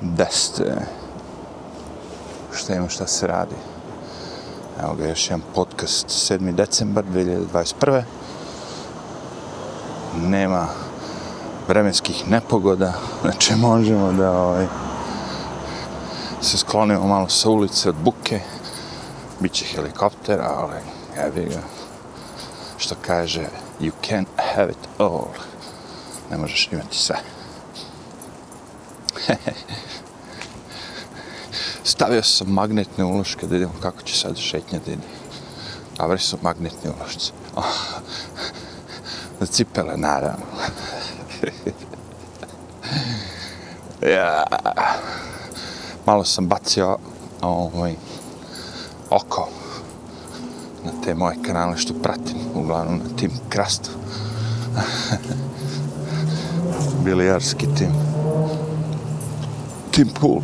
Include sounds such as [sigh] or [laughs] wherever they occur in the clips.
Deste. Šta ima, šta se radi? Evo ga, još jedan podcast, 7. decembar 2021. Nema vremenskih nepogoda, znači možemo da ovaj, se sklonimo malo sa ulice od buke. Biće helikoptera, ali evi ga. Što kaže, you can't have it all. Ne možeš imati sve. [laughs] Stavio sam magnetne uloške da vidimo kako će sad šetnja da ide. Dobri su magnetni ulošci. Za [laughs] cipele, naravno. [laughs] ja. Malo sam bacio ovaj, oko na te moje kanale što pratim, uglavnom na tim krastu. Bilijarski tim. Tim pool.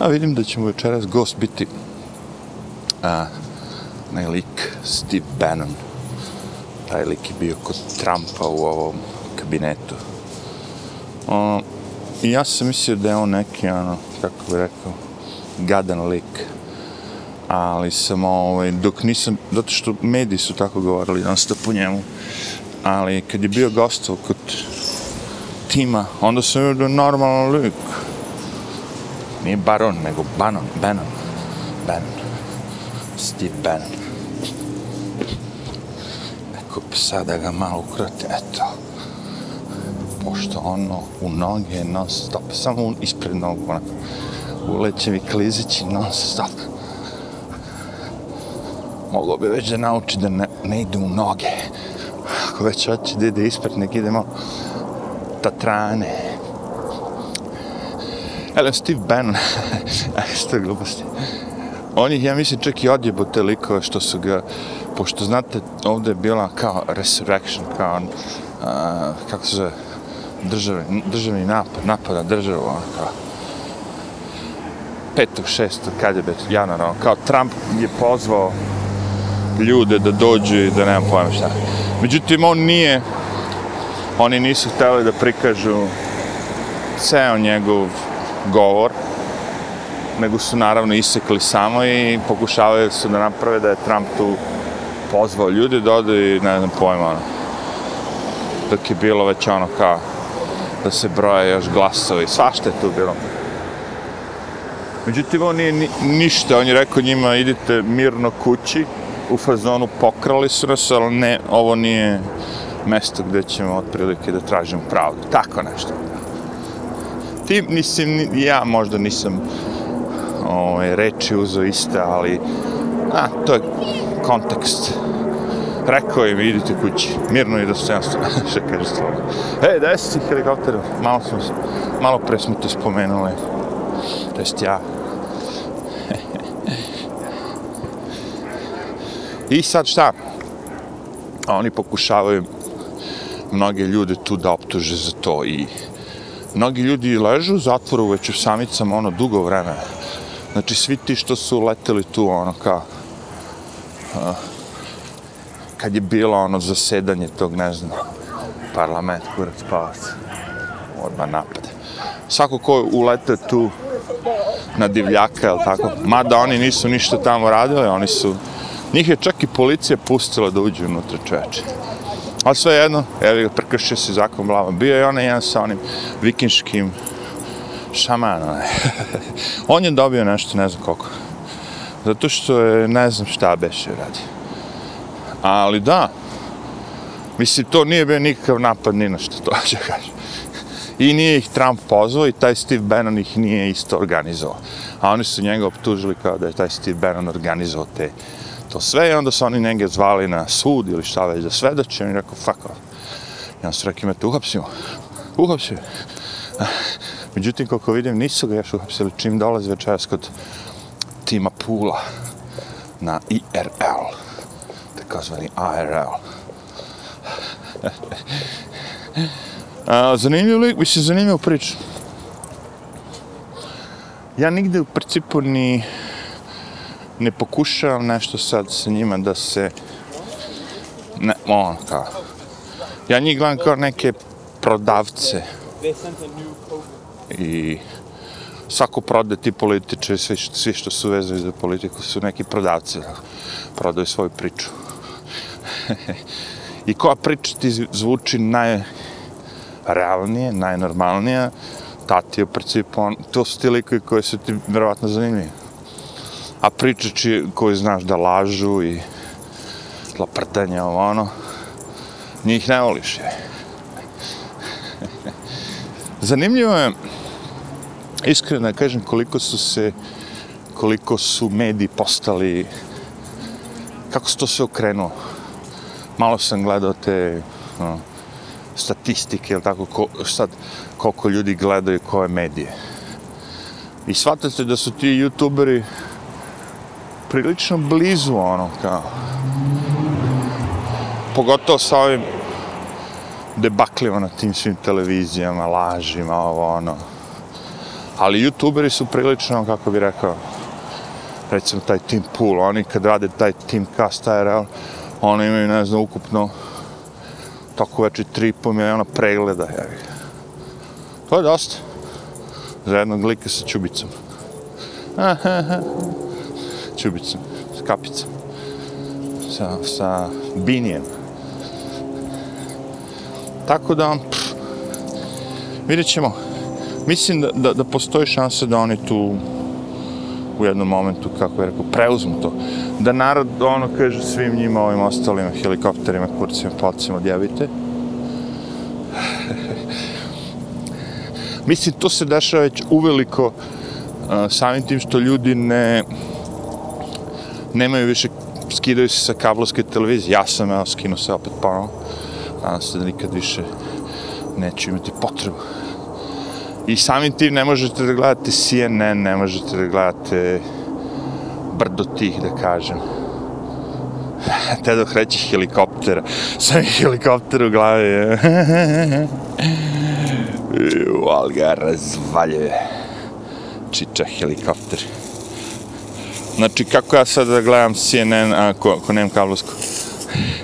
A vidim da će večeras gost biti a, onaj lik Steve Bannon. Taj lik je bio kod Trumpa u ovom kabinetu. O, I ja sam mislio da je on neki, ono, kako bi rekao, gadan lik. Ali sam, ovaj, dok nisam, zato što mediji su tako govorili, non stop po njemu. Ali kad je bio gostov kod tima, onda sam vidio da normalan lik. Nije Baron, nego Bannon, Bannon, Bannon. Steve Bannon. Neko psa da ga malo ukrate, eto. Pošto ono u noge non stop, samo ispred nogu, onako. Uleće mi klizići non stop. Mogao bi već da nauči da ne, ne ide u noge. Ako već hoće da ide ispred, nek ide malo tatrane. Elem, Steve Bannon, [laughs] što je gluposti. On ih, ja mislim, čak i odjebo te likove što su ga, pošto znate, ovdje je bila kao resurrection, kao, uh, kako se zove, državni, državni napad, napada državu, ono, kao, petog, šestog, kad je bet, januar, ono, kao Trump je pozvao ljude da dođu i da nemam pojma šta. Međutim, on nije, oni nisu hteli da prikažu ceo njegov govor, nego su naravno isekli samo i pokušavaju su da naprave da je Trump tu pozvao ljude da ode i ne znam pojma ono. Dok je bilo već ono kao da se broje još glasovi, svašta je tu bilo. Međutim, on nije ni, ništa, on je rekao njima idite mirno kući, u fazonu pokrali su nas, ali ne, ovo nije mesto gdje ćemo otprilike da tražimo pravdu. Tako nešto. Ti, mislim, ja možda nisam ovaj, reči uzeo iste, ali a, to je kontekst. Rekao im, idite kući, mirno i dostojanstvo, [laughs] što kaže stvarno. E, da jesi helikopter, malo, smo, malo pre smo te spomenuli, to jest ja. [laughs] I sad šta? Oni pokušavaju mnoge ljude tu da optuže za to i mnogi ljudi ležu u zatvoru već u samicama ono dugo vremena Znači, svi ti što su leteli tu, ono, kao, uh, kad je bilo ono zasedanje tog, ne znam, parlament, kurac, palac, odmah napade. Svako ko ulete tu na divljaka, jel tako, mada oni nisu ništa tamo radili, oni su, njih je čak i policija pustila da uđu unutra čoveče. Ali sve jedno, evo ga, prekršio se zakon blama. Bio je onaj jedan sa onim vikinškim šamanom. [laughs] on je dobio nešto, ne znam koliko. Zato što je, ne znam šta beše radi. Ali da, mislim, to nije bio nikakav napad ni na što to [laughs] će kažem. I nije ih Trump pozvao i taj Steve Bannon ih nije isto organizovao. A oni su njega optužili kao da je taj Steve Bannon organizovao te, to sve i onda su oni njega zvali na sud ili šta već da svedoče. I rekao, fuck off. I on su rekli, imate, uhapsimo. Uhapsimo. Međutim, kako vidim, nisu ga još uhapsili čim dolaze večeras kod tima Pula na IRL, takozvani ARL. A, zanimljiv lik, mislim, zanimljiv priču. Ja nigde u principu ni ne pokušavam nešto sad sa njima da se ne, ono kao ja njih gledam kao neke prodavce i svako prode ti političe, svi, svi što su vezani za politiku su neki prodavci, prodaju svoju priču. [laughs] I koja priča ti zvuči najrealnije, najnormalnija, ta ti je u principu, on, to su ti likovi koji su ti verovatno zanimljivi. A pričači koji znaš da lažu i laprtanje, ovo ono, njih ne voliš je. [laughs] Zanimljivo je, iskreno da kažem, koliko su se, koliko su mediji postali, kako se to sve okrenuo. Malo sam gledao te no, statistike, ili tako, ko, sad, koliko ljudi gledaju koje medije. I shvatate da su ti youtuberi prilično blizu ono, kao, pogotovo sa ovim debaklima na tim svim televizijama, lažima, ovo, ono. Ali youtuberi su prilično, kako bi rekao, recimo taj Team Pool, oni kad rade taj Team Cast IRL, oni imaju, ne znam, ukupno tako veći 3,5 miliona pregleda, jevi. To je dosta. Za jednog lika sa čubicom. [laughs] čubicom, s kapicom. Sa, sa binijem. Tako da, pff, vidjet ćemo. Mislim da, da, da postoji šansa da oni tu u jednom momentu, kako je rekao, preuzmu to. Da narod, ono, kaže svim njima, ovim ostalim helikopterima, kurcima, placima, djevite. [laughs] Mislim, to se dešava već uveliko uh, samim tim što ljudi ne nemaju više, skidaju se sa kablovske televizije. Ja sam, evo, skinuo se opet ponovno nadam se da nikad više neću imati potrebu. I samim tim ne možete da gledate CNN, ne možete da gledate brdo tih, da kažem. [laughs] Te dok reći helikoptera. [laughs] Sam helikopter u glavi. [laughs] Ali ga razvaljuje. Čiča helikopter. Znači, kako ja sad da gledam CNN ako, ako nemam kablovsku?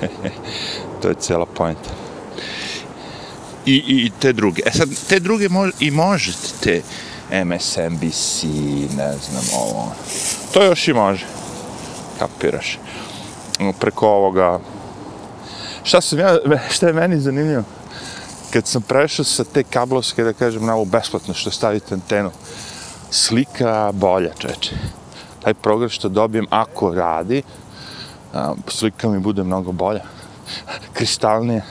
[laughs] to je cijela pojenta. I, i, te druge. E sad, te druge mož, i možete, te MSNBC, ne znam, ovo. To još i može. Kapiraš. Preko ovoga. Šta sam ja, šta je meni zanimljivo? Kad sam prešao sa te kablovske, da kažem, na ovo besplatno što stavite antenu, slika bolja, čeče. Taj progres što dobijem, ako radi, slika mi bude mnogo bolja kristalnije.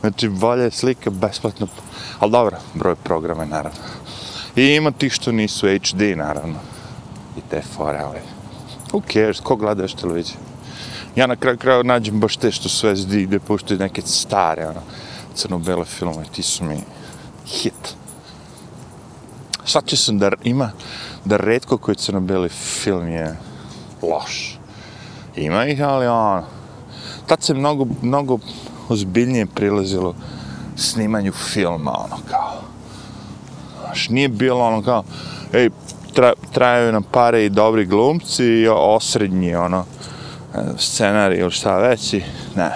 Znači, bolje slika, besplatno. Ali dobro, broj programa, je naravno. I ima tih što nisu HD, naravno. I te fore, ali... Who cares, ko gleda još televiziju? Ja na kraju kraju nađem baš te što sve zdi, gde puštaju neke stare, ono, crno-bele filme, ti su mi hit. Svačio sam da ima, da redko koji crno-beli film je loš. Ima ih, ali ono, tad se mnogo, mnogo ozbiljnije prilazilo snimanju filma, ono kao. Znaš, nije bilo ono kao, ej, tra, trajaju nam pare i dobri glumci i osrednji, ono, scenarij ili šta već i, ne,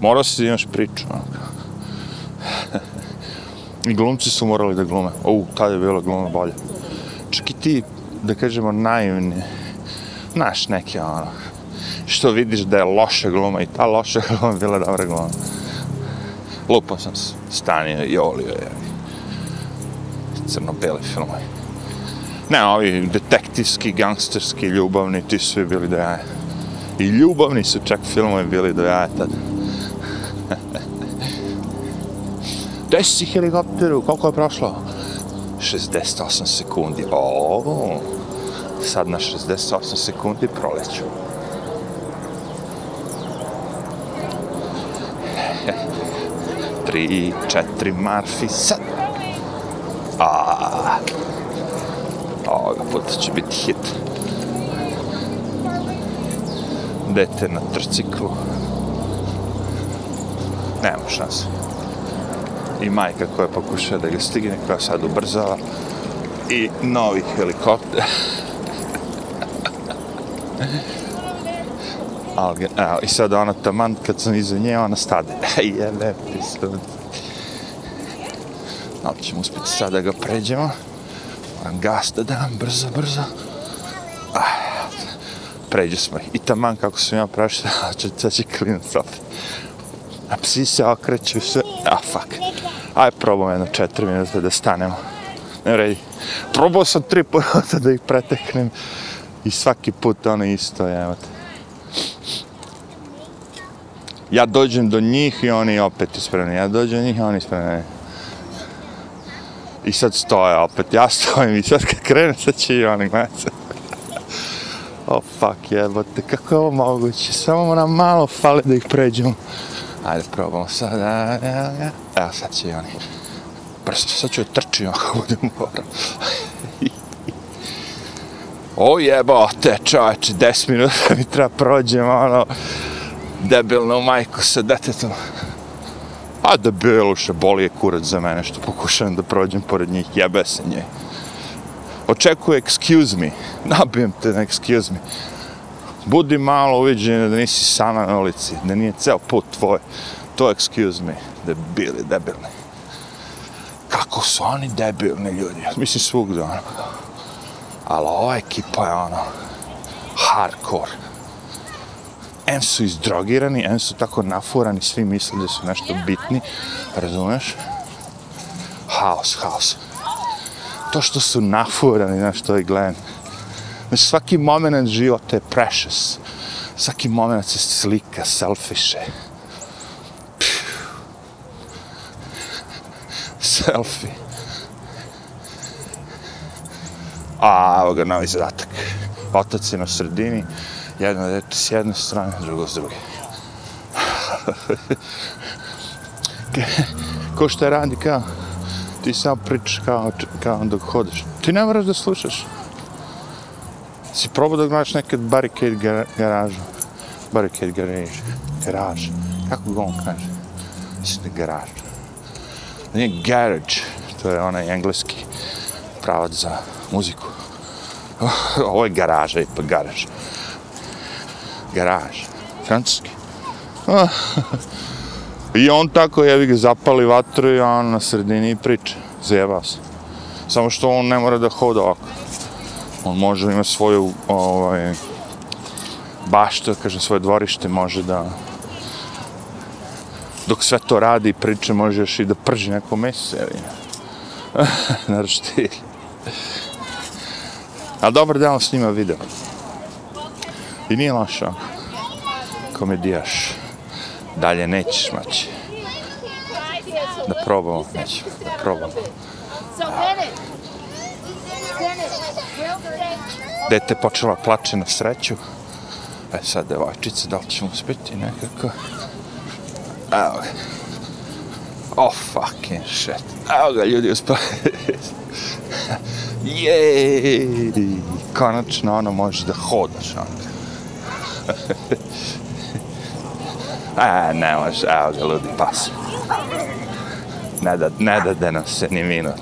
morao si da imaš priču, ono kao. [laughs] I glumci su morali da glume. U, tad je bilo glume bolje. Čak i ti, da kažemo, naivni, znaš, neke, ono, što vidiš da je loša gluma i ta loša [laughs] gluma bila dobra gluma. Lupo sam stanio i olio je. Crno-beli filmovi. Ne, ovi detektivski, gangsterski, ljubavni, ti su bili do jaja. I ljubavni su čak filmovi bili do jaja tad. [laughs] Desi helikopteru? Koliko je prošlo? 68 sekundi. O, sad na 68 sekundi proleću. [laughs] tri, četiri, marfi, sad. A, ovoga puta će biti hit. Dete na trciklu. Nema šanse. I majka koja pokušava da ga stigne, koja sad ubrzava. I novi helikopter. [laughs] Ali, evo, i sad ona taman, kad sam iza nje, ona stade. Jebe, ti Ali ćemo uspjeti sad da ga pređemo. Moram gas da dam, brzo, brzo. Ah, pređe smo ih. I taman kako sam ja prašao, [laughs] sad će klinac opet. A psi se okreću sve. A, ah, fuck. Aj, probam jedno četiri minuta da stanemo. Ne vredi. Probao sam tri puta da ih preteknem. I svaki put ono isto, evo te. Ja dođem do njih i oni opet ispremni. Ja dođem do njih i oni ispremni. I sad stoje opet. Ja stojim i sad kad krene, sad će i oni gledati. [laughs] oh, fuck, jebote, kako je ovo moguće? Samo nam malo fali da ih pređemo. Ajde, probamo sad. Evo, sad će i oni. Prsto, sad ću trčim ako budem morao. [laughs] o jebote, čoveče, 10 minuta mi treba prođem, ono, debilno majko sa detetom. A debiluše, boli je kurac za mene što pokušavam da prođem pored njih, jebe se njej. Očekuje excuse me, nabijem te na excuse me. Budi malo uviđen da nisi sama na ulici, da nije ceo put tvoj. To excuse me, debili, debilni. Kako su oni debilni ljudi, mislim svugdje ono. Ali ova ekipa je ono, hardcore. Em su izdrogirani, em su tako nafurani, svi misle da su nešto bitni, razumeš? Haos, haos. To što su nafurani, znaš, to je gledam. Znači, svaki moment života je precious. Svaki moment se slika, selfiše. Selfie. A, evo ga, novi zadatak. Otac je na sredini, jedno dete s jedne strane, drugo s druge. [laughs] Ko šta radi kao, ti samo pričaš kao, kao dok hodeš. Ti ne moraš da slušaš. Si probao da gledaš nekad barricade garažu. Barricade garage. Garaž. Kako ga on kaže? Mislim da garaž. Nije garage. To je onaj engleski pravac za muziku. [laughs] Ovo je garaža i pa garaž. Garaž. Francuski. [laughs] I on tako jevi ga zapali vatru i on na sredini priča. Zajebao se. Samo što on ne mora da hoda ovako. On može ima svoju ovaj, baštu, kažem, svoje dvorište, može da dok sve to radi i priče, može još i da prži neko meso, evi. [laughs] Naravno ti. A dobar da on snima video. I nije loša. Komedijaš. Dalje nećeš maći. Da probamo, nećemo, da probamo. Dete počela plače na sreću. E sad, devojčice, da li ćemo uspjeti nekako? Evo ga. Oh, fucking shit. Evo ga, ljudi uspjeli. [laughs] Jej! Konačno, ono, možeš da hodaš, ono. A, [laughs] e, ne može, evo ga, ludi pas. Ne da, ne da da nam se ni minut,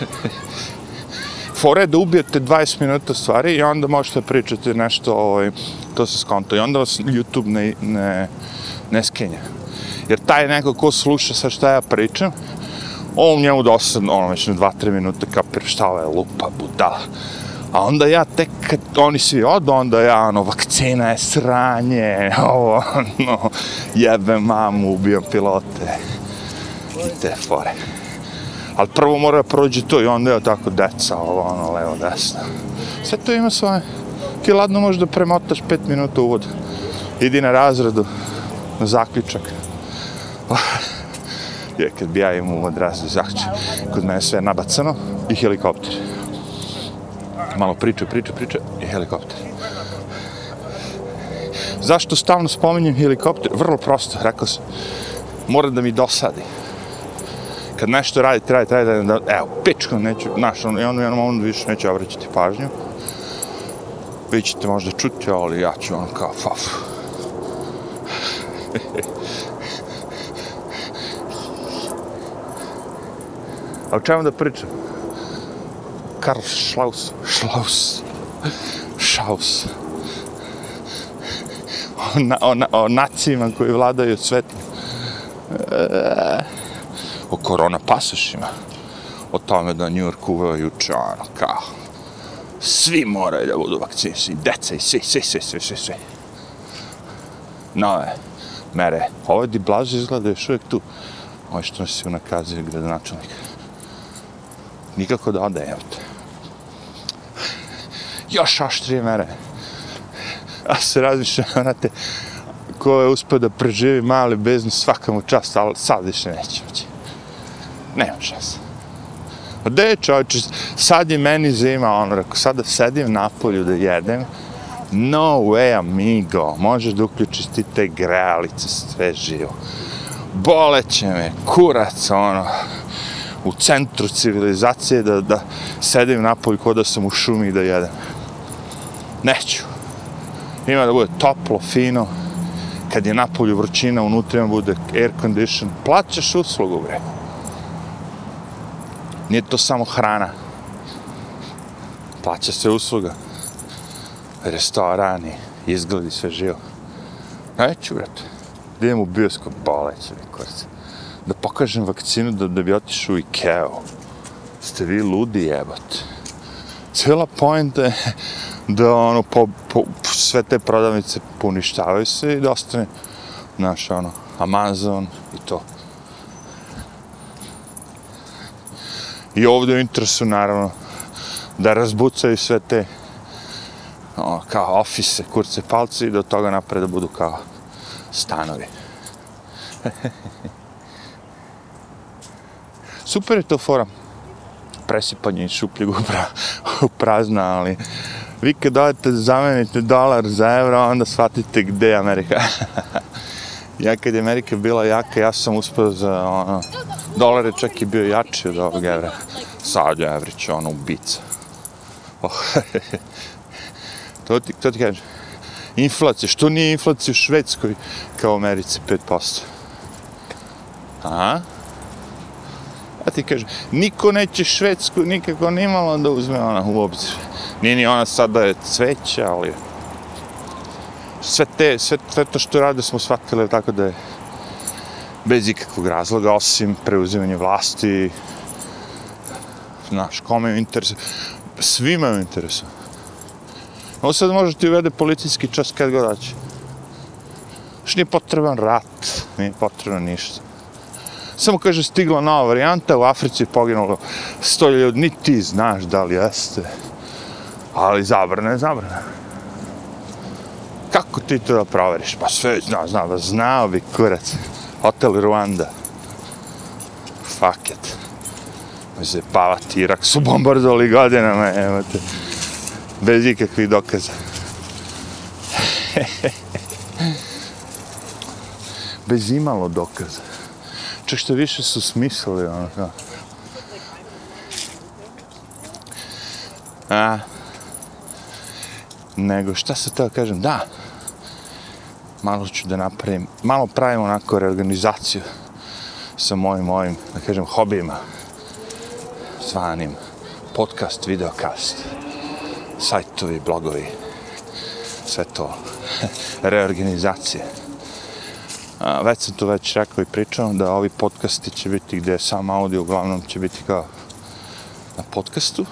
[laughs] fora Je. Da ubijete 20 minuta stvari i onda možete pričati nešto, ovaj, to se skonto. I onda vas YouTube ne, ne, ne skenja. Jer taj neko ko sluša sa šta ja pričam, on njemu dosadno, ono, već na 2-3 minuta kapir šta ovo je lupa, budala. A onda ja tek kad oni svi odu, onda ja, ono, vakcina je sranje, [laughs] ovo, ono, jebe mamu, ubijam pilote. I te fore. Ali prvo mora prođe to i onda je tako deca, ovo, ono, levo, desno. Sve to ima svoje. Ti ladno možeš da premotaš pet minuta uvod. Idi na razredu, na zaključak. [laughs] Je, kad bi ja imao uvod razredu zaključak, kod mene sve nabacano i helikopter. Malo priče, priče, priče i helikopter. Zašto stalno spominjem helikopter? Vrlo prosto, rekao sam. Mora da mi dosadi kad nešto radi, traje, traje, traje, da, evo, pičko, neću, znaš, ono, i ono, jednom ono više neću obraćati pažnju. Vi ćete možda čuti, ali ja ću ono kao, faf. A o čemu da pričam? Karl Schlaus, Schlaus, Schaus. na, o, na, o nacijima koji vladaju svetom. E, o korona pasošima. O tome da New York uveo juče, ono, kao, svi moraju da budu vakcinisani, deca i svi, svi, svi, svi, svi, svi. Nove mere. Ovo di blaže izgleda još uvijek tu. Ovo što nas si unakazio gradonačelnik. Nikako da ode, evo te. Još oštrije mere. A se razmišljam, [laughs] vrate, ko je uspio da preživi mali biznis svaka mu čast, ali sad više neće moći. Nema šanse. A gde je čovječe, sad je meni zima, on rekao, sada sedim na polju da jedem, no way, amigo, možeš da uključiš ti te grelice, sve živo. Boleće me, kurac, ono, u centru civilizacije da, da sedim na polju kod da sam u šumi da jedem. Neću. Ima da bude toplo, fino, kad je na polju vrućina, unutra bude air condition, plaćaš uslugu, bre. Nije to samo hrana. Plaća se usluga. Restorani, izgledi sve živo. Neću, brate. Da idem u bioskop, boleće mi kurac. Da pokažem vakcinu da, da bi otišao u Ikea. Ste vi ludi jebate. Cijela pojenta je da ono, po, po, sve te prodavnice poništavaju se i da ostane, znaš, ono, Amazon i to. I ovdje u interesu, naravno, da razbucaju sve te o, kao ofise, kurce, palce i do toga napred da budu kao stanovi. [laughs] Super je to fora. Presipanje iz šupljeg u, prazna, ali vi kad dodate zamenite dolar za euro, onda shvatite gde je Amerika. [laughs] ja kad je Amerika bila jaka, ja sam uspio za ono, dolar je čak i bio jači od ovog evra. Sad je evrić, ono, ubica. Oh, [laughs] to ti, to ti kažem. Inflacija, što nije inflacija u Švedskoj kao u Americi 5%? Aha. A ti kažem, niko neće Švedsku nikako nimalo da uzme ona u obzir. Nije ni ona sad da je cveća, ali sve te, sve, sve to što rade smo shvatili tako da je bez ikakvog razloga, osim preuzimanja vlasti, znaš, kome je interes, svima je interes. Ovo sad može ti uvede policijski čas kad god daće. Što nije potreban rat, nije potrebno ništa. Samo kaže stigla nova varijanta, u Africi je poginulo sto ljudi, ni ti znaš da li jeste. Ali zabrana je zabrana. Kako ti to da proveriš? Pa sve zna, zna, znao bi kurac. Hotel Rwanda. Fuck it. Može pavati, Irak su bombardovali godinama, evo te. Bez ikakvih dokaza. [laughs] Bez imalo dokaza. Čak što više su smislili, ono, kao. A, nego šta se teo kažem, da, malo ću da napravim, malo pravim onako reorganizaciju sa mojim, mojim, da kažem, hobijima, zvanim podcast, videokast, sajtovi, blogovi, sve to, [laughs] reorganizacije. A, već sam tu već rekao i pričao da ovi podcasti će biti gdje je sam audio, uglavnom će biti kao na podcastu.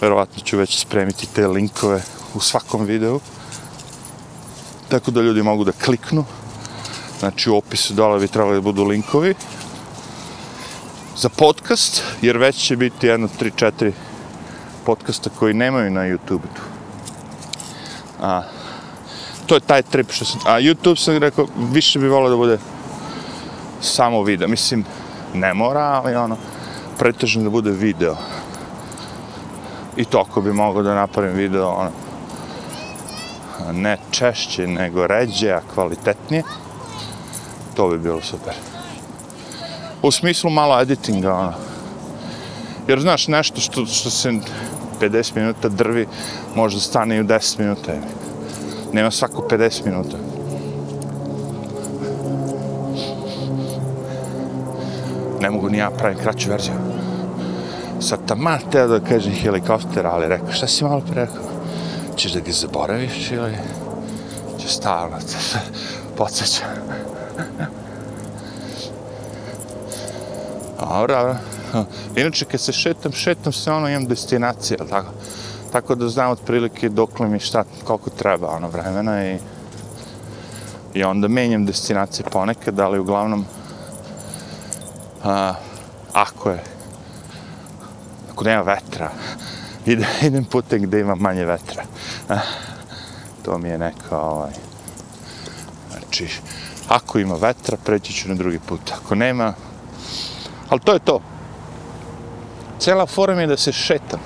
Verovatno ću već spremiti te linkove u svakom videu. Tako da ljudi mogu da kliknu. Znači u opisu dole bi trebali da budu linkovi. Za podcast, jer već će biti jedno, tri, četiri podcasta koji nemaju na YouTube-u. A, to je taj trip što sam... A YouTube sam rekao, više bi volio da bude samo video. Mislim, ne mora, ali ono, pretežno da bude video. I to ako bi mogao da napravim video, ono, ne češće, nego ređe, a kvalitetnije, to bi bilo super. U smislu malo editinga, ono. Jer znaš, nešto što, što se 50 minuta drvi, možda stane i u 10 minuta. Nema svako 50 minuta. Ne mogu ni ja pravim kraću verziju. Sad taman teo da kažem helikopter, ali rekao, šta si malo pre rekao? ćeš da ga zaboraviš ili ćeš stalno, [laughs] podsjeća. Dobro, inače kad se šetam, šetam se ono, imam destinacije, ali tako? Tako da znam otprilike dokle mi šta, koliko treba ono vremena i i onda menjam destinacije ponekad, ali uglavnom a, ako je ako nema vetra ide, [laughs] idem putem gde ima manje vetra. To mi je neka ovaj znači ako ima vetra preći ću na drugi put ako nema ali to je to cela forma je da se šetam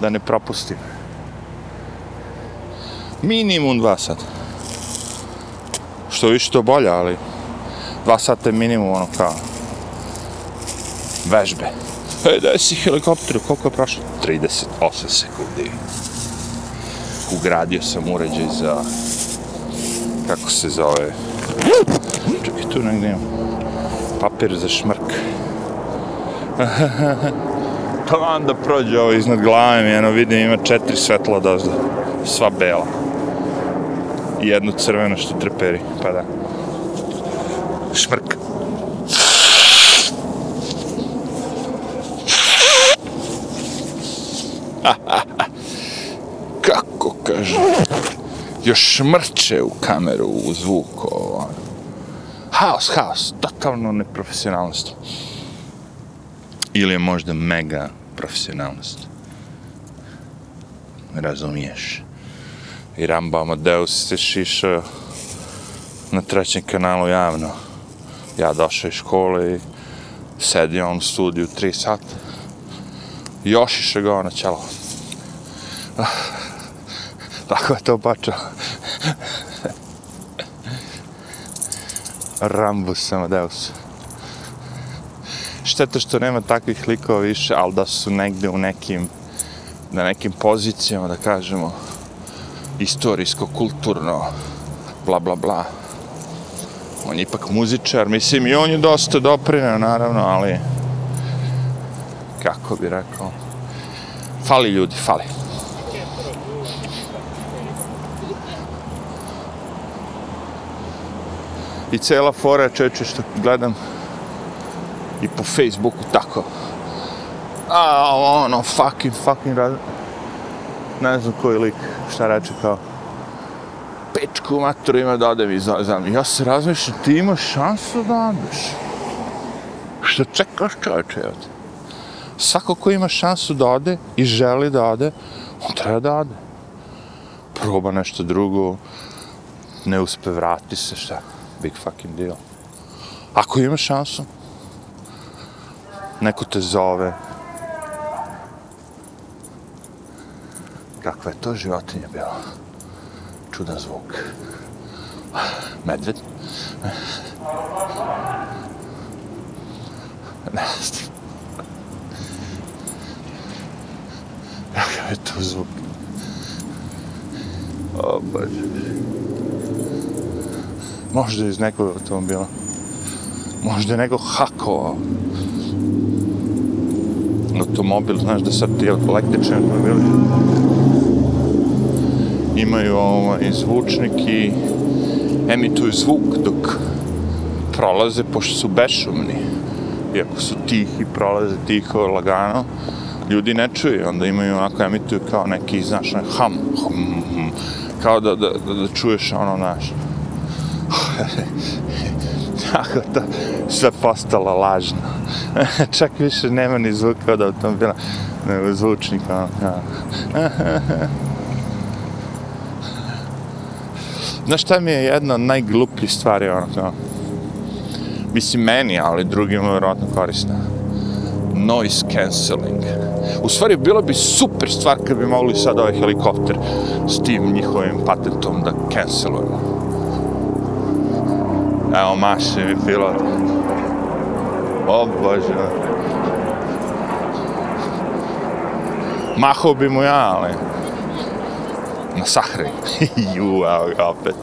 da ne propustim minimum dva sata što više to bolje, ali dva sata je minimum ono kao vežbe. E, da si helikopter, koliko je prošlo? 38 sekundi. Ugradio sam uređaj za kako se zove čekaj tu negdje imam papir za šmrk [laughs] to onda prođe ovo iznad glave mi jedno vidim ima četiri svetla dozda sva bela i jedno crveno što treperi, pa da. Šmrk. [laughs] Kako kaže? Još šmrče u kameru, u zvuk, ovo. Ono. Haos, haos, totalno neprofesionalnost. Ili je možda mega profesionalnost. Razumiješ? i Rambo Amadeus se šišao na trećem kanalu javno. Ja došao iz škole i sedio on u studiju tri sata. Još iše ga na čelo. [laughs] Tako je to počeo. [laughs] Rambus Amadeus. Šteta što nema takvih likova više, ali da su negde u nekim na nekim pozicijama, da kažemo, istorijsko, kulturno, bla, bla, bla. On je ipak muzičar, mislim, i on je dosta doprinao, naravno, ali, kako bi rekao, fali ljudi, fali. I cela fora čeče što gledam i po Facebooku tako. A, ono, fucking, fucking, raz... ne znam koji lik šta reče kao pečku matru ima da odem iz zemlje. Ja se razmišljam, ti imaš šansu da odeš. Što čekaš čovječe, evo te. Svako ko ima šansu da ode i želi da ode, on treba da ode. Proba nešto drugo, ne uspe, vrati se, šta? Big fucking deal. Ako imaš šansu, neko te zove, kakva je to životinja bila. Čudan zvuk. Medved. Ne znam. Kakav je to zvuk? O, bože. Možda iz nekog automobila. Možda je neko hakovao. Automobil, znaš da sad ti električni automobili pa imaju ovaj zvučnik i emituju zvuk dok prolaze, pošto su bešumni. Iako su tihi, prolaze tiho, lagano, ljudi ne čuju, onda imaju onako, emituju kao neki, znaš, ne, ham, hum, hum, kao da, da, da, da čuješ ono, znaš. [laughs] Tako to sve postalo lažno. [laughs] Čak više nema ni zvuka od automobila, nego zvučnika. Ono, [laughs] Znaš šta mi je jedna od najglupljih stvari, ono kao, mislim meni, ali drugima vjerojatno korisna. Noise cancelling. U stvari, bilo bi super stvar kad bi mogli sad ovaj helikopter s tim njihovim patentom da cancelujemo. Evo, maši mi pilot. O, Bože. Mahao bi mu ja, ali na sahri. [laughs] Ju, evo ga opet.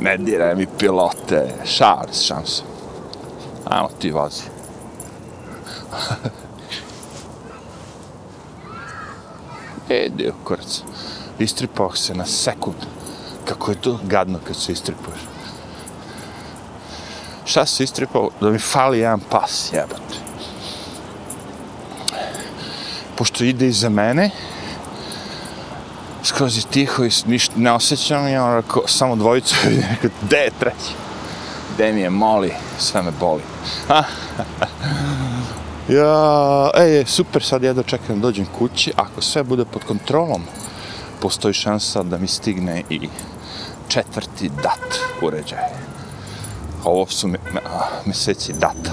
Ne diraj mi pilote. Šar, šans. Ajmo ti vozi. [laughs] Ede u kurac. Istripao se na sekund. kako je to gadno kad se istripuješ. Šta se istripao? Da mi fali jedan pas, jebate. Pošto ide iza mene, skroz je tiho i ništa ne osjećam i on rekao, samo dvojicu, [laughs] i rekao, gde je treći? Gde mi je, moli, sve me boli. [laughs] ja, ej, super, sad ja dočekam da dođem kući, ako sve bude pod kontrolom, postoji šansa da mi stigne i četvrti dat uređaj. Ovo su me, me, a, meseci data.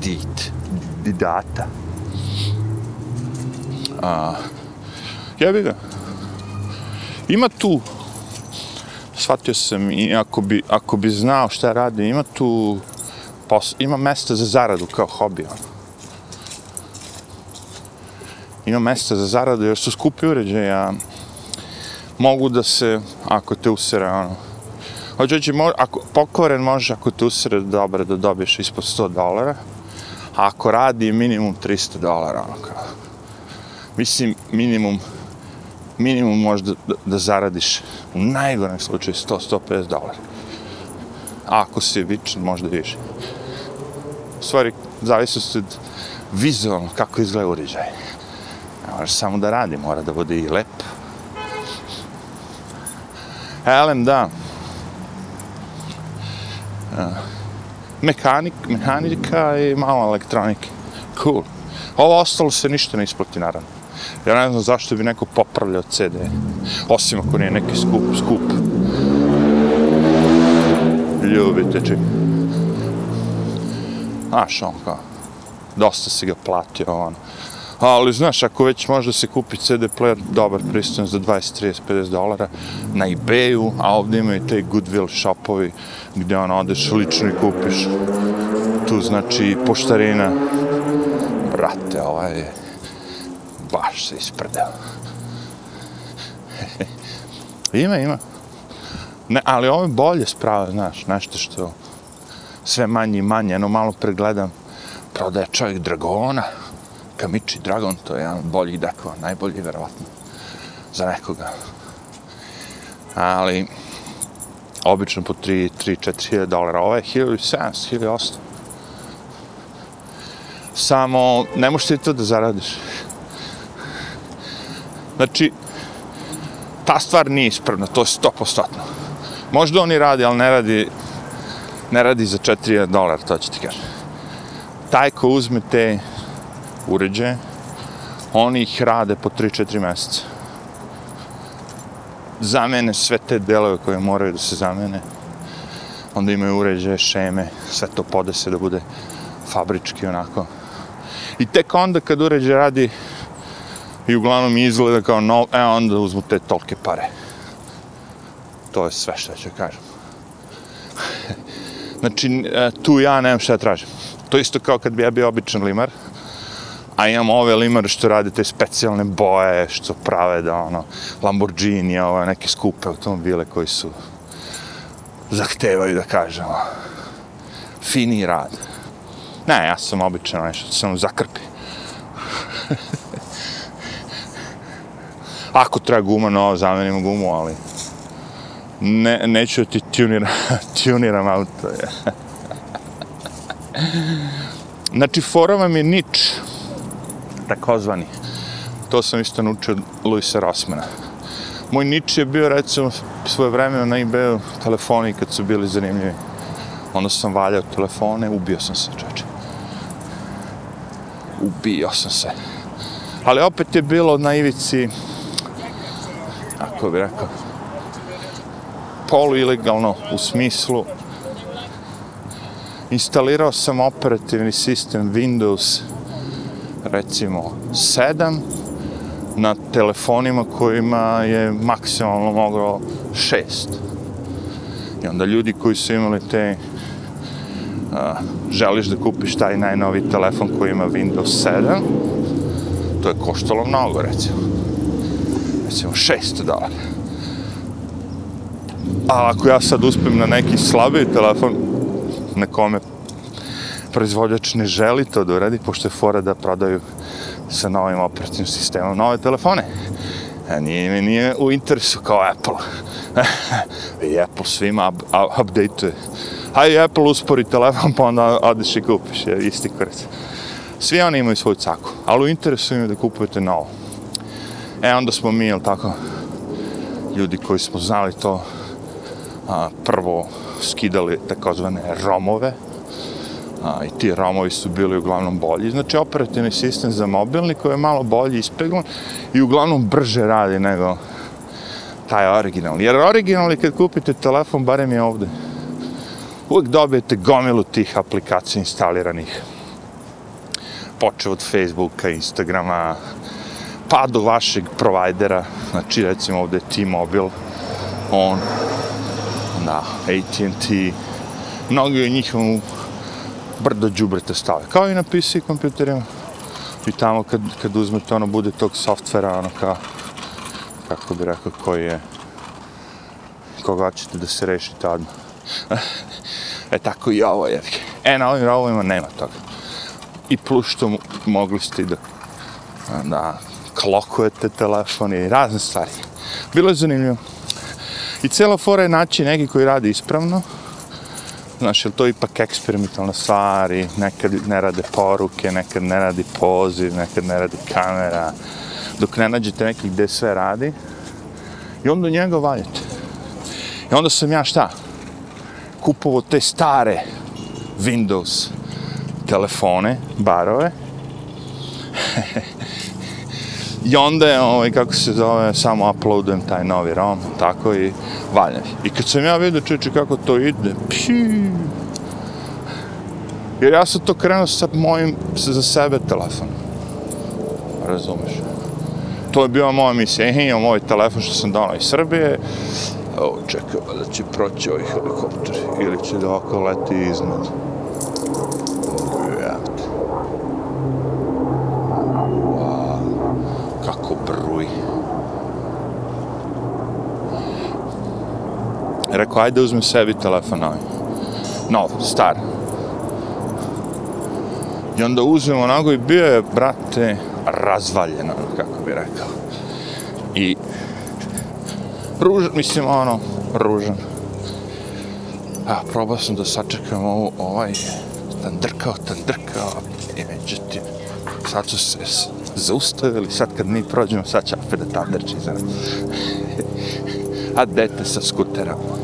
Dit. Di data. A, ja bih ga. Ima tu, shvatio sam i ako bi, ako bi znao šta radi, ima tu, pos, ima mesta za zaradu kao hobi. Ono. Ima mesta za zaradu jer su skupi uređaja, mogu da se, ako te usere, ono, Hoću reći, ako, pokoren može ako tu usred dobro da dobiješ ispod 100 dolara, a ako radi minimum 300 dolara, ono kao. Mislim, minimum, minimum možda da, da zaradiš u najgorem slučaju 100-150 dolara. A ako si vičan, možda više. U stvari, zavisno od vizualno kako izgleda uređaj. Ne možeš samo da radi, mora da bude i lep. Elem, da mehanik, mehanika i malo elektronike. Cool. Ovo ostalo se ništa ne isplati, naravno. Ja ne znam zašto bi neko popravljao CD. Osim ako nije neki skup, skup. Ljubite, ček. Znaš, on kao, dosta si ga platio, ono. Ali, znaš, ako već može se kupi CD player, dobar pristan za 20, 30, 50 dolara na ebayu, a ovdje imaju te Goodwill shopovi gdje ono, odeš lično i kupiš tu, znači, poštarina. Brate, ovaj je baš se ispredeo. [laughs] ima, ima. Ne, ali ovo je bolje sprava, znaš, nešto što sve manje i manje, no malo pregledam, prodaje čovjek Dragona, Kamiči Dragon, to je jedan bolji dekova, najbolji, verovatno, za nekoga. Ali, obično po 3-4 hiljada dolara, ovo je 1700, 1800. Samo, ne možeš ti to da zaradiš. Znači, ta stvar nije ispravna, to je 100%. Možda oni radi, ali ne radi, ne radi za 4 dolara, to ću ti kažem. Taj ko uzme te uređaje, oni ih rade po 3-4 mjeseca. Zamene sve te delove koje moraju da se zamene. Onda imaju uređaje, šeme, sve to podese da bude fabrički onako. I tek onda kad uređaj radi i uglavnom izgleda kao nov, e onda uzmu te tolke pare. To je sve što ću kažem. znači, e, tu ja nemam šta tražim. To isto kao kad bi ja bio običan limar, a imamo ove limare što rade te specijalne boje, što prave da ono, Lamborghini, ove neke skupe automobile koji su zahtevaju da kažemo fini rad. Ne, ja sam obično nešto, sam zakrpi. [laughs] Ako treba guma nova, zamenimo gumu, ali ne, neću ti tuniram, [laughs] tuniram auto. [laughs] znači, fora vam je nič takozvani. To sam isto naučio od Luisa Rossmana. Moj nič je bio, recimo, svoje vreme na eBayu telefoni kad su bili zanimljivi. Onda sam valjao telefone, ubio sam se, čoče. Ubio sam se. Ali opet je bilo na ivici, ako bi rekao, poluilegalno u smislu instalirao sam operativni sistem Windows recimo 7 na telefonima kojima je maksimalno moglo 6. I onda ljudi koji su imali te a, želiš da kupiš taj najnovi telefon koji ima Windows 7 to je koštalo mnogo recimo recimo 600 dolara a ako ja sad uspem na neki slabiji telefon na kome proizvođač ne želi to da uradi, pošto je fora da prodaju sa novim operativnim sistemom nove telefone. E, a nije nije u interesu kao Apple. [laughs] I Apple svima up, up, update-uje. Hajde Apple uspori telefon, pa onda odeš i kupiš, je isti kurac. Svi oni imaju svoju caku, ali u interesu im je da kupujete novo. E, onda smo mi, jel tako, ljudi koji smo znali to, a, prvo skidali takozvane romove, a, i ti ramovi su bili uglavnom bolji. Znači, operativni sistem za mobilni koji je malo bolji ispeglan i uglavnom brže radi nego taj originalni. Jer originalni kad kupite telefon, barem je ovde, uvijek dobijete gomilu tih aplikacija instaliranih. Počeo od Facebooka, Instagrama, pa do vašeg provajdera, znači recimo ovde T-Mobile, on, da, AT&T, mnogi od njih vam brdo džubrete stave, kao i na PC kompjuterima. I tamo kad, kad uzmete ono, bude tog softvera, ono kao, kako bi rekao, koji je, koga ćete da se rešite odmah. [laughs] e tako i ovo je. E, na ovim rovovima nema toga. I plus što mogli ste da, da klokujete telefon i razne stvari. Bilo je zanimljivo. I cijela fora je naći neki koji radi ispravno. Znaš, je to ipak eksperimentalna stvar i nekad ne rade poruke, nekad ne radi poziv, nekad ne radi kamera. Dok ne nađete neki gde sve radi. I onda njega valjate. I onda sam ja šta? Kupovo te stare Windows telefone, barove. [laughs] I onda je, ovaj, kako se zove, samo uploadujem taj novi ROM, tako i valjam. I kad sam ja vidio čeče kako to ide, pši, jer ja sam to krenuo sa mojim, sa za sebe telefon. Razumeš? To je bila moja misija. Ehe, imam ovaj telefon što sam donao iz Srbije. Evo, čekaj, pa da će proći ovaj helikopter. Ili će da ovako leti iznad. Rekao, ajde uzmi sebi telefon novi. Nov, star. I onda uzmem onako i bio je, brate, razvaljeno, kako bi rekao. I ružan, mislim, ono, ružan. A, probao sam da sačekam ovu, ovaj, tan drkao, drkao, i međutim, sad su se zaustavili, sad kad mi prođemo, sad će opet da tam drči. [laughs] A dete sa skuterom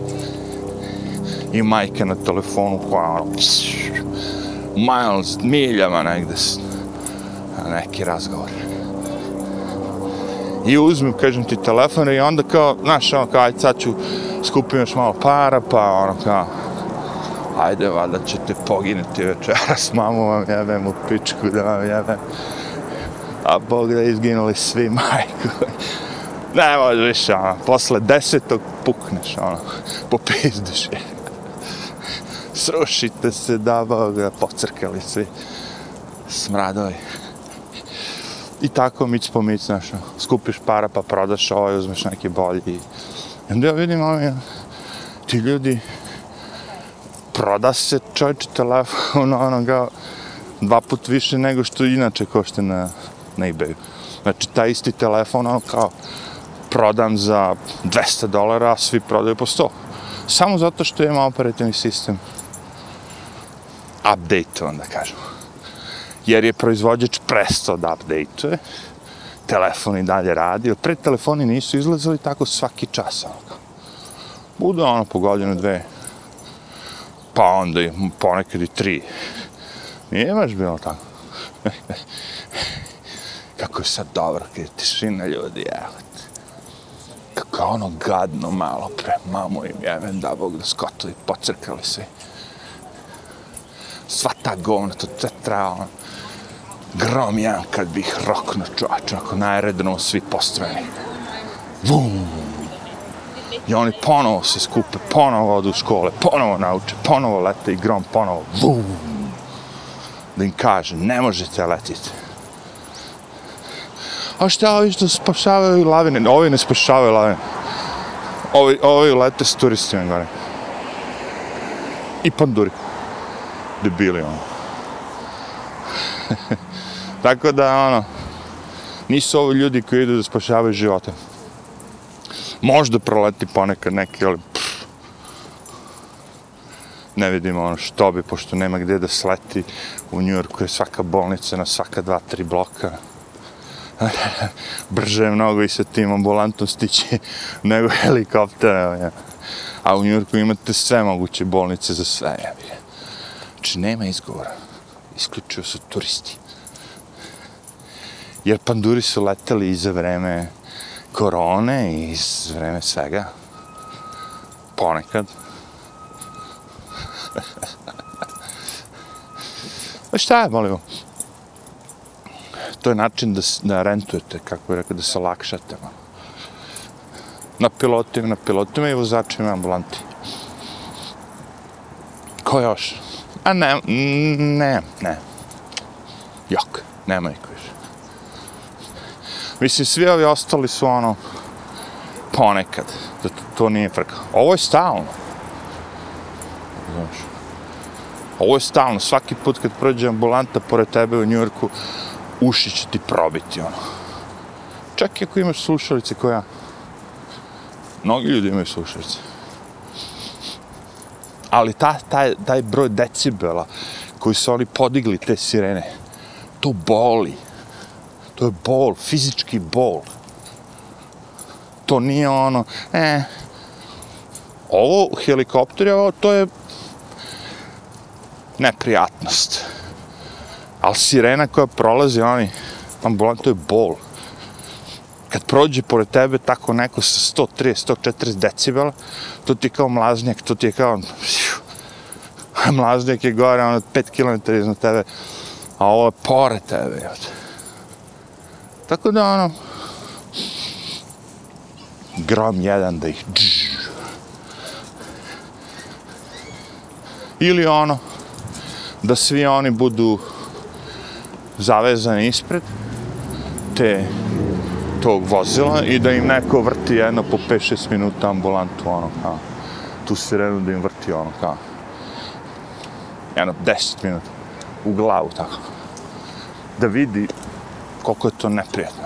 i majke na telefonu koja ono, miles, miljama negde, neki razgovor. I uzmem, kažem ti, telefon i onda kao, znaš, ono, kao, ajde, sad ću skupim još malo para, pa ono, kao, ajde, valjda ćete poginuti večeras, [laughs] mamu vam jebem u pičku, da vam jebem. A Bog da izginuli svi, [laughs] majku. Ne može više, ono, posle desetog pukneš, ono, [laughs] popizdiš je srušite se, da boga, pocrkali svi smradovi. I tako mić po mić, znaš, skupiš para pa prodaš ovaj, uzmeš neki bolji. I onda ja vidim ovaj, ti ljudi, proda se čovječe telefon, [laughs] ono ga, dva put više nego što inače košte na, na ebayu. Znači, taj isti telefon, ono kao, prodam za 200 dolara, a svi prodaju po 100. Samo zato što ima operativni sistem update da kažemo. Jer je proizvođač prestao da update-uje, telefon i dalje radi, pre telefoni nisu izlazili tako svaki čas. Ono. Bude ono po godinu, dve, pa onda i ponekad i tri. Nije baš bilo tako. [laughs] Kako je sad dobro, kada je tišina ljudi, evo Kako ono gadno malo pre, mamu im jevem da Bog da skotili, pocrkali se sva ta govna, to te treba, grom jedan kad bih rokno čovječ, ako najredno svi postrojeni. Vum! I oni ponovo se skupe, ponovo odu u škole, ponovo nauče, ponovo lete i grom, ponovo, vum! Da im kaže, ne možete letiti. A šta ovi što spašavaju lavine? Ovi ne spašavaju lavine. Ovi, ovi lete s turistima gore. I panduri debili, ono. [laughs] Tako da, ono, nisu ovo ljudi koji idu da spašavaju živote. Možda proleti ponekad neki, ali pff, ne vidimo ono što bi, pošto nema gdje da sleti. U Njujorku je svaka bolnica na svaka dva, tri bloka. [laughs] Brže je mnogo i sa tim ambulantom stići [laughs] nego helikoptera. A u Njujorku imate sve moguće bolnice za sve. Znači, nema izgovora. Isključio su turisti. Jer panduri su leteli i za vreme korone i iz vreme svega. Ponekad. [laughs] A šta je, molimo? To je način da, da rentujete, kako je rekao, da se lakšate. Malo. Na pilotima, na pilotima i vozačima ambulanti. Ko još? A ne, ne, ne. Jok, nema niko više. Mislim, svi ovi ostali su ono, ponekad, da to, to nije frka. Ovo je stalno. Znaš. Ovo je stalno, svaki put kad prođe ambulanta pored tebe u Njujorku, uši će ti probiti, ono. Čak i ako imaš slušalice koja... Mnogi ljudi imaju slušalice. Ali ta, taj, taj broj decibela koji su oni podigli te sirene, to boli. To je bol, fizički bol. To nije ono, e, ovo helikopter je ovo, to je neprijatnost. Ali sirena koja prolazi, oni, ambulant, to je bol. Kad prođe pored tebe tako neko sa 130, 140 decibela, to ti je kao mlaznjak, to ti je kao... [laughs] Mlaznjak je gore, ono, 5 km iznad tebe, a ovo je pored tebe, jel? Tako da, ono, grom jedan da ih dž. Ili ono, da svi oni budu zavezani ispred te tog vozila i da im neko vrti jedno po 5-6 minuta ambulantu, ono, kao, tu sirenu da im vrti, ono, kao, jedno 10 minuta u glavu, tako, da vidi koliko je to neprijatno.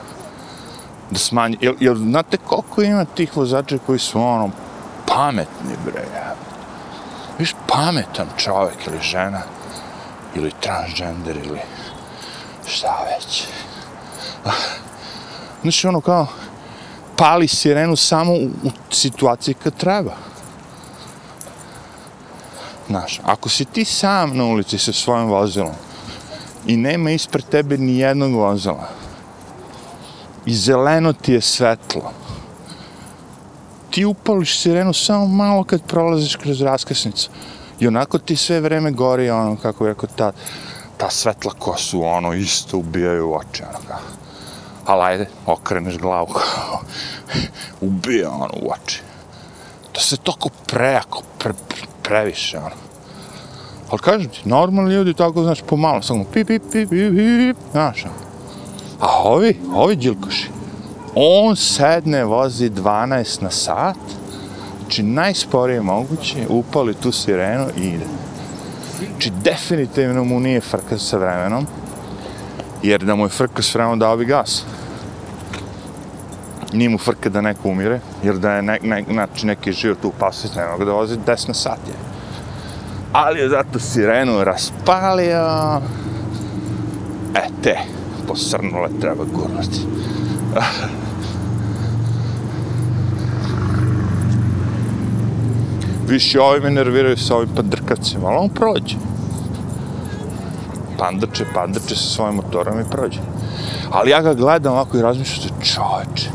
Da smanji, jel, jel znate koliko ima tih vozača koji su, ono, pametni, bre, Viš pametan čovjek ili žena, ili transgender ili šta već. Znači ono kao pali sirenu samo u, u situaciji kad treba. Znaš, ako si ti sam na ulici sa svojim vozilom i nema ispred tebe ni jednog vozila i zeleno ti je svetlo, ti upališ sirenu samo malo kad prolaziš kroz raskrsnicu. I onako ti sve vreme gori, ono, kako bi rekao, ta, ta svetla ko su, ono, isto ubijaju u oči, ono, kao. Ali ajde, okreneš glavu, kao, ubija, ono, u oči. To se toko prejako, pre, pre, previše, ono. Ali kažem ti, normalni ljudi tako, znaš, pomalo, samo pip, pip, pip, pip, pip, znaš, ono. A ovi, ovi džilkoši, on sedne, vozi 12 na sat, Znači, najsporije moguće, upali tu sirenu i ide. Znači, definitivno mu nije frka sa vremenom, jer da mu je frka s vremenom dao bi gas. Nije mu frka da neko umire, jer da je ne, ne, znači, neki život u opasnosti, ne mogu da vozi 10 na sat je. Ali je zato sirenu raspalio. E, te, posrnule treba gurnuti. više ovi me nerviraju sa ovim pandrkavcima, ali on prođe. Pandrče, pandrče sa svojim motorom i prođe. Ali ja ga gledam ovako i razmišljam se, čoveče,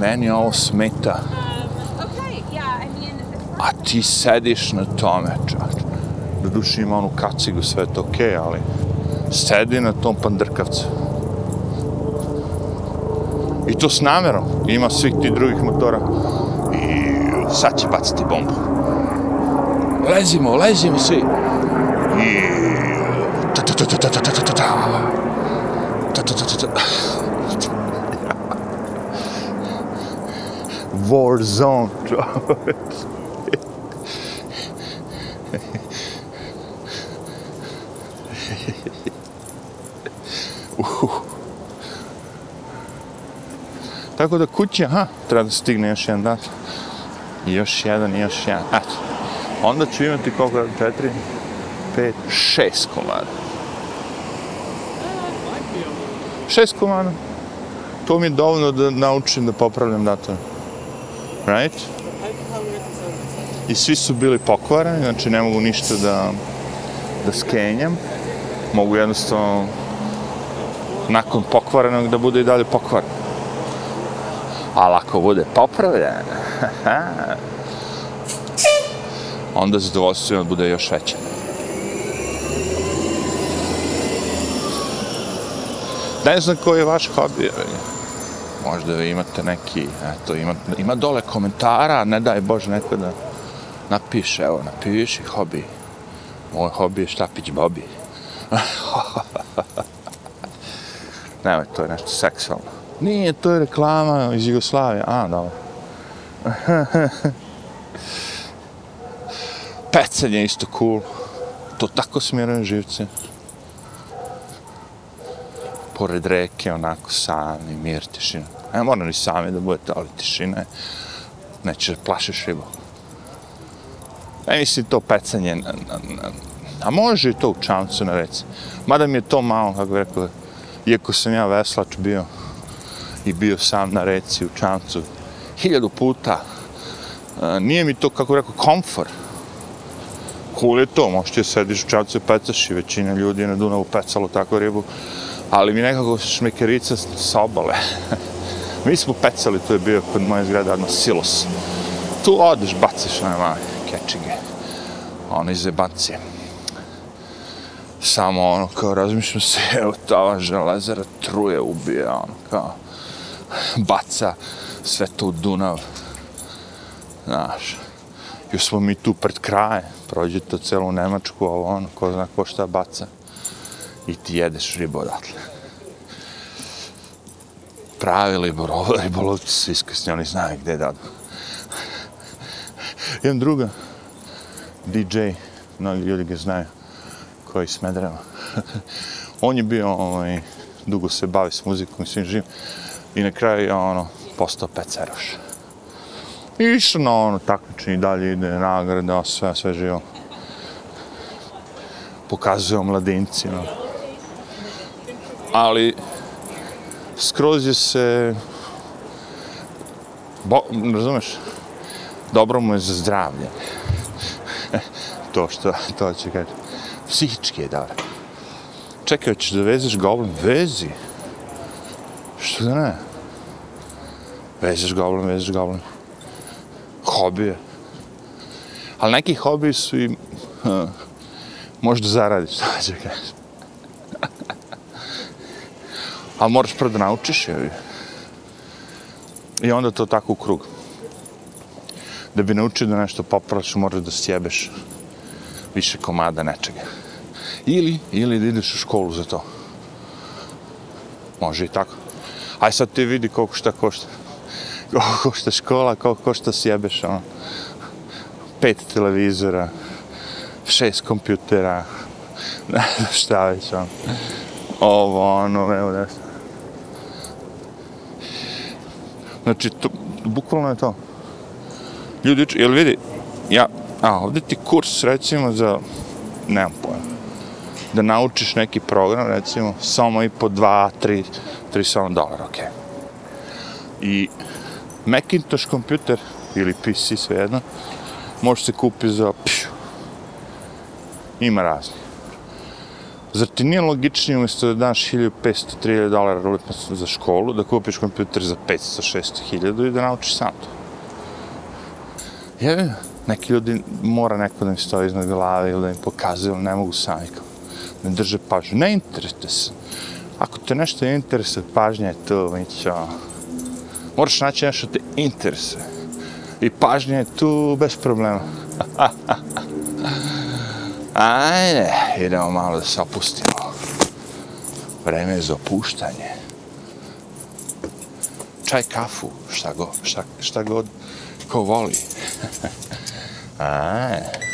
meni ovo smeta. A ti sediš na tome, čoveče. Do duše ima onu kacigu, sve to okej, okay, ali sedi na tom pandrkavcu. I to s namerom. Ima svih ti drugih motora. I sad će baciti bombu lezimo, lezimo svi. I... Ta ta ta ta ta ta ta ta ta ta ta ta ta ta ta War zone, čoveč. uh. Tako da kući, aha, treba da stigne još jedan dan. Još jedan, još jedan. Eto. Onda ću imati koliko, četiri, pet, šest komada. Šest komada. To mi je dovoljno da naučim da popravljam datore. Right? I svi su bili pokvareni, znači ne mogu ništa da, da skenjam. Mogu jednostavno nakon pokvarenog da bude i dalje pokvaren. Ali ako bude popravljen, [laughs] onda zadovoljstvo bude još veće. Ne znam koji je vaš hobi, možda vi imate neki, eto, ima, ima dole komentara, ne daj Bože neko da napiše, evo, napiši hobi. Moj hobi je štapić Bobi. [laughs] Nemoj, to je nešto seksualno. Nije, to je reklama iz Jugoslavije. A, dobro. [laughs] Pecanje je isto cool. To tako smiruje živce. Pored reke, onako sami, mir, tišina. Ne mora ni sami da budete, ali tišina je. Neće da plašiš ribu. Ne mislim to pecanje na, na, na, a može i to u čamcu na reci. Mada mi je to malo, kako bih rekao, iako sam ja veslač bio i bio sam na reci u čamcu hiljadu puta, e, nije mi to, kako bih rekao, komfor. Cool je to, možete sediš u čamcu i pecaš i većina ljudi je na Dunavu pecalo tako ribu, ali mi nekako šmekerica sa obale. [laughs] mi smo pecali, to je bio kod moje zgrade, jedno silos. Tu odeš, baciš na mali kečige, ono iz zebancije samo ono, kao razmišljam se, [laughs] evo ta železara truje, ubije, ono, kao, baca sve to u Dunav. Znaš, još smo mi tu pred kraje, prođe to celu Nemačku, ovo ono, ko zna ko šta baca. I ti jedeš ribu odatle. Pravi ribolovci su iskusni, oni znaju gdje da. Jedan druga, DJ, mnogi ljudi ga znaju, koji Smedreva. on je bio, ovaj, dugo se bavi s muzikom i svim živim. I na kraju je ono, postao peceroš. I išao na ono takmičenje i dalje ide nagrade, sve, sve živo. Pokazuje o mladincima. Ali, skroz je se, bo, razumeš, dobro mu je za zdravlje. E, to što, to će kaži psihički je dobro. Čekaj, hoćeš da vezeš goblin? Vezi. Što da ne? Vezeš goblin, vezeš goblin. Hobije. Ali neki hobiji su i... Uh, možda zaradiš, [laughs] to će kaži. Ali moraš prvo da naučiš, je. I onda to tako u krug. Da bi naučio da nešto popraviš, moraš da sjebeš više komada nečega. Ili, ili da ideš u školu za to. Može i tako. Aj sad ti vidi koliko šta košta. Koliko košta škola, koliko košta sjebeš, ono. Pet televizora, šest kompjutera, [laughs] ne znam šta već, ono. Ovo, ono, evo nešto. Znači, to, bukvalno je to. Ljudi, jel vidi, ja, A ovdje ti kurs, recimo, za, nemam pojma, da naučiš neki program, recimo, samo i po 2, 3, 3 dolara, okej. Okay. I Macintosh kompjuter, ili PC, svejedno, može se kupiti za, pšu, ima razni. Zar ti nije logičnije umjesto da daš 1500-3000 dolara za školu, da kupiš kompjuter za 500-600 i da naučiš sam to? Jevim, neki ljudi mora neko da mi stoji iznad glave ili da mi pokazuje, ali ne mogu sami kao. Ne drže pažnju. Ne interesuje se. Ako te nešto interesuje, pažnja je tu, mi ćemo. Moraš naći nešto te interesuje. I pažnja je tu bez problema. [laughs] Ajde, idemo malo da se opustimo. Vreme je za opuštanje. Čaj, kafu, šta god, šta, šta god ko voli. [laughs] Ajde.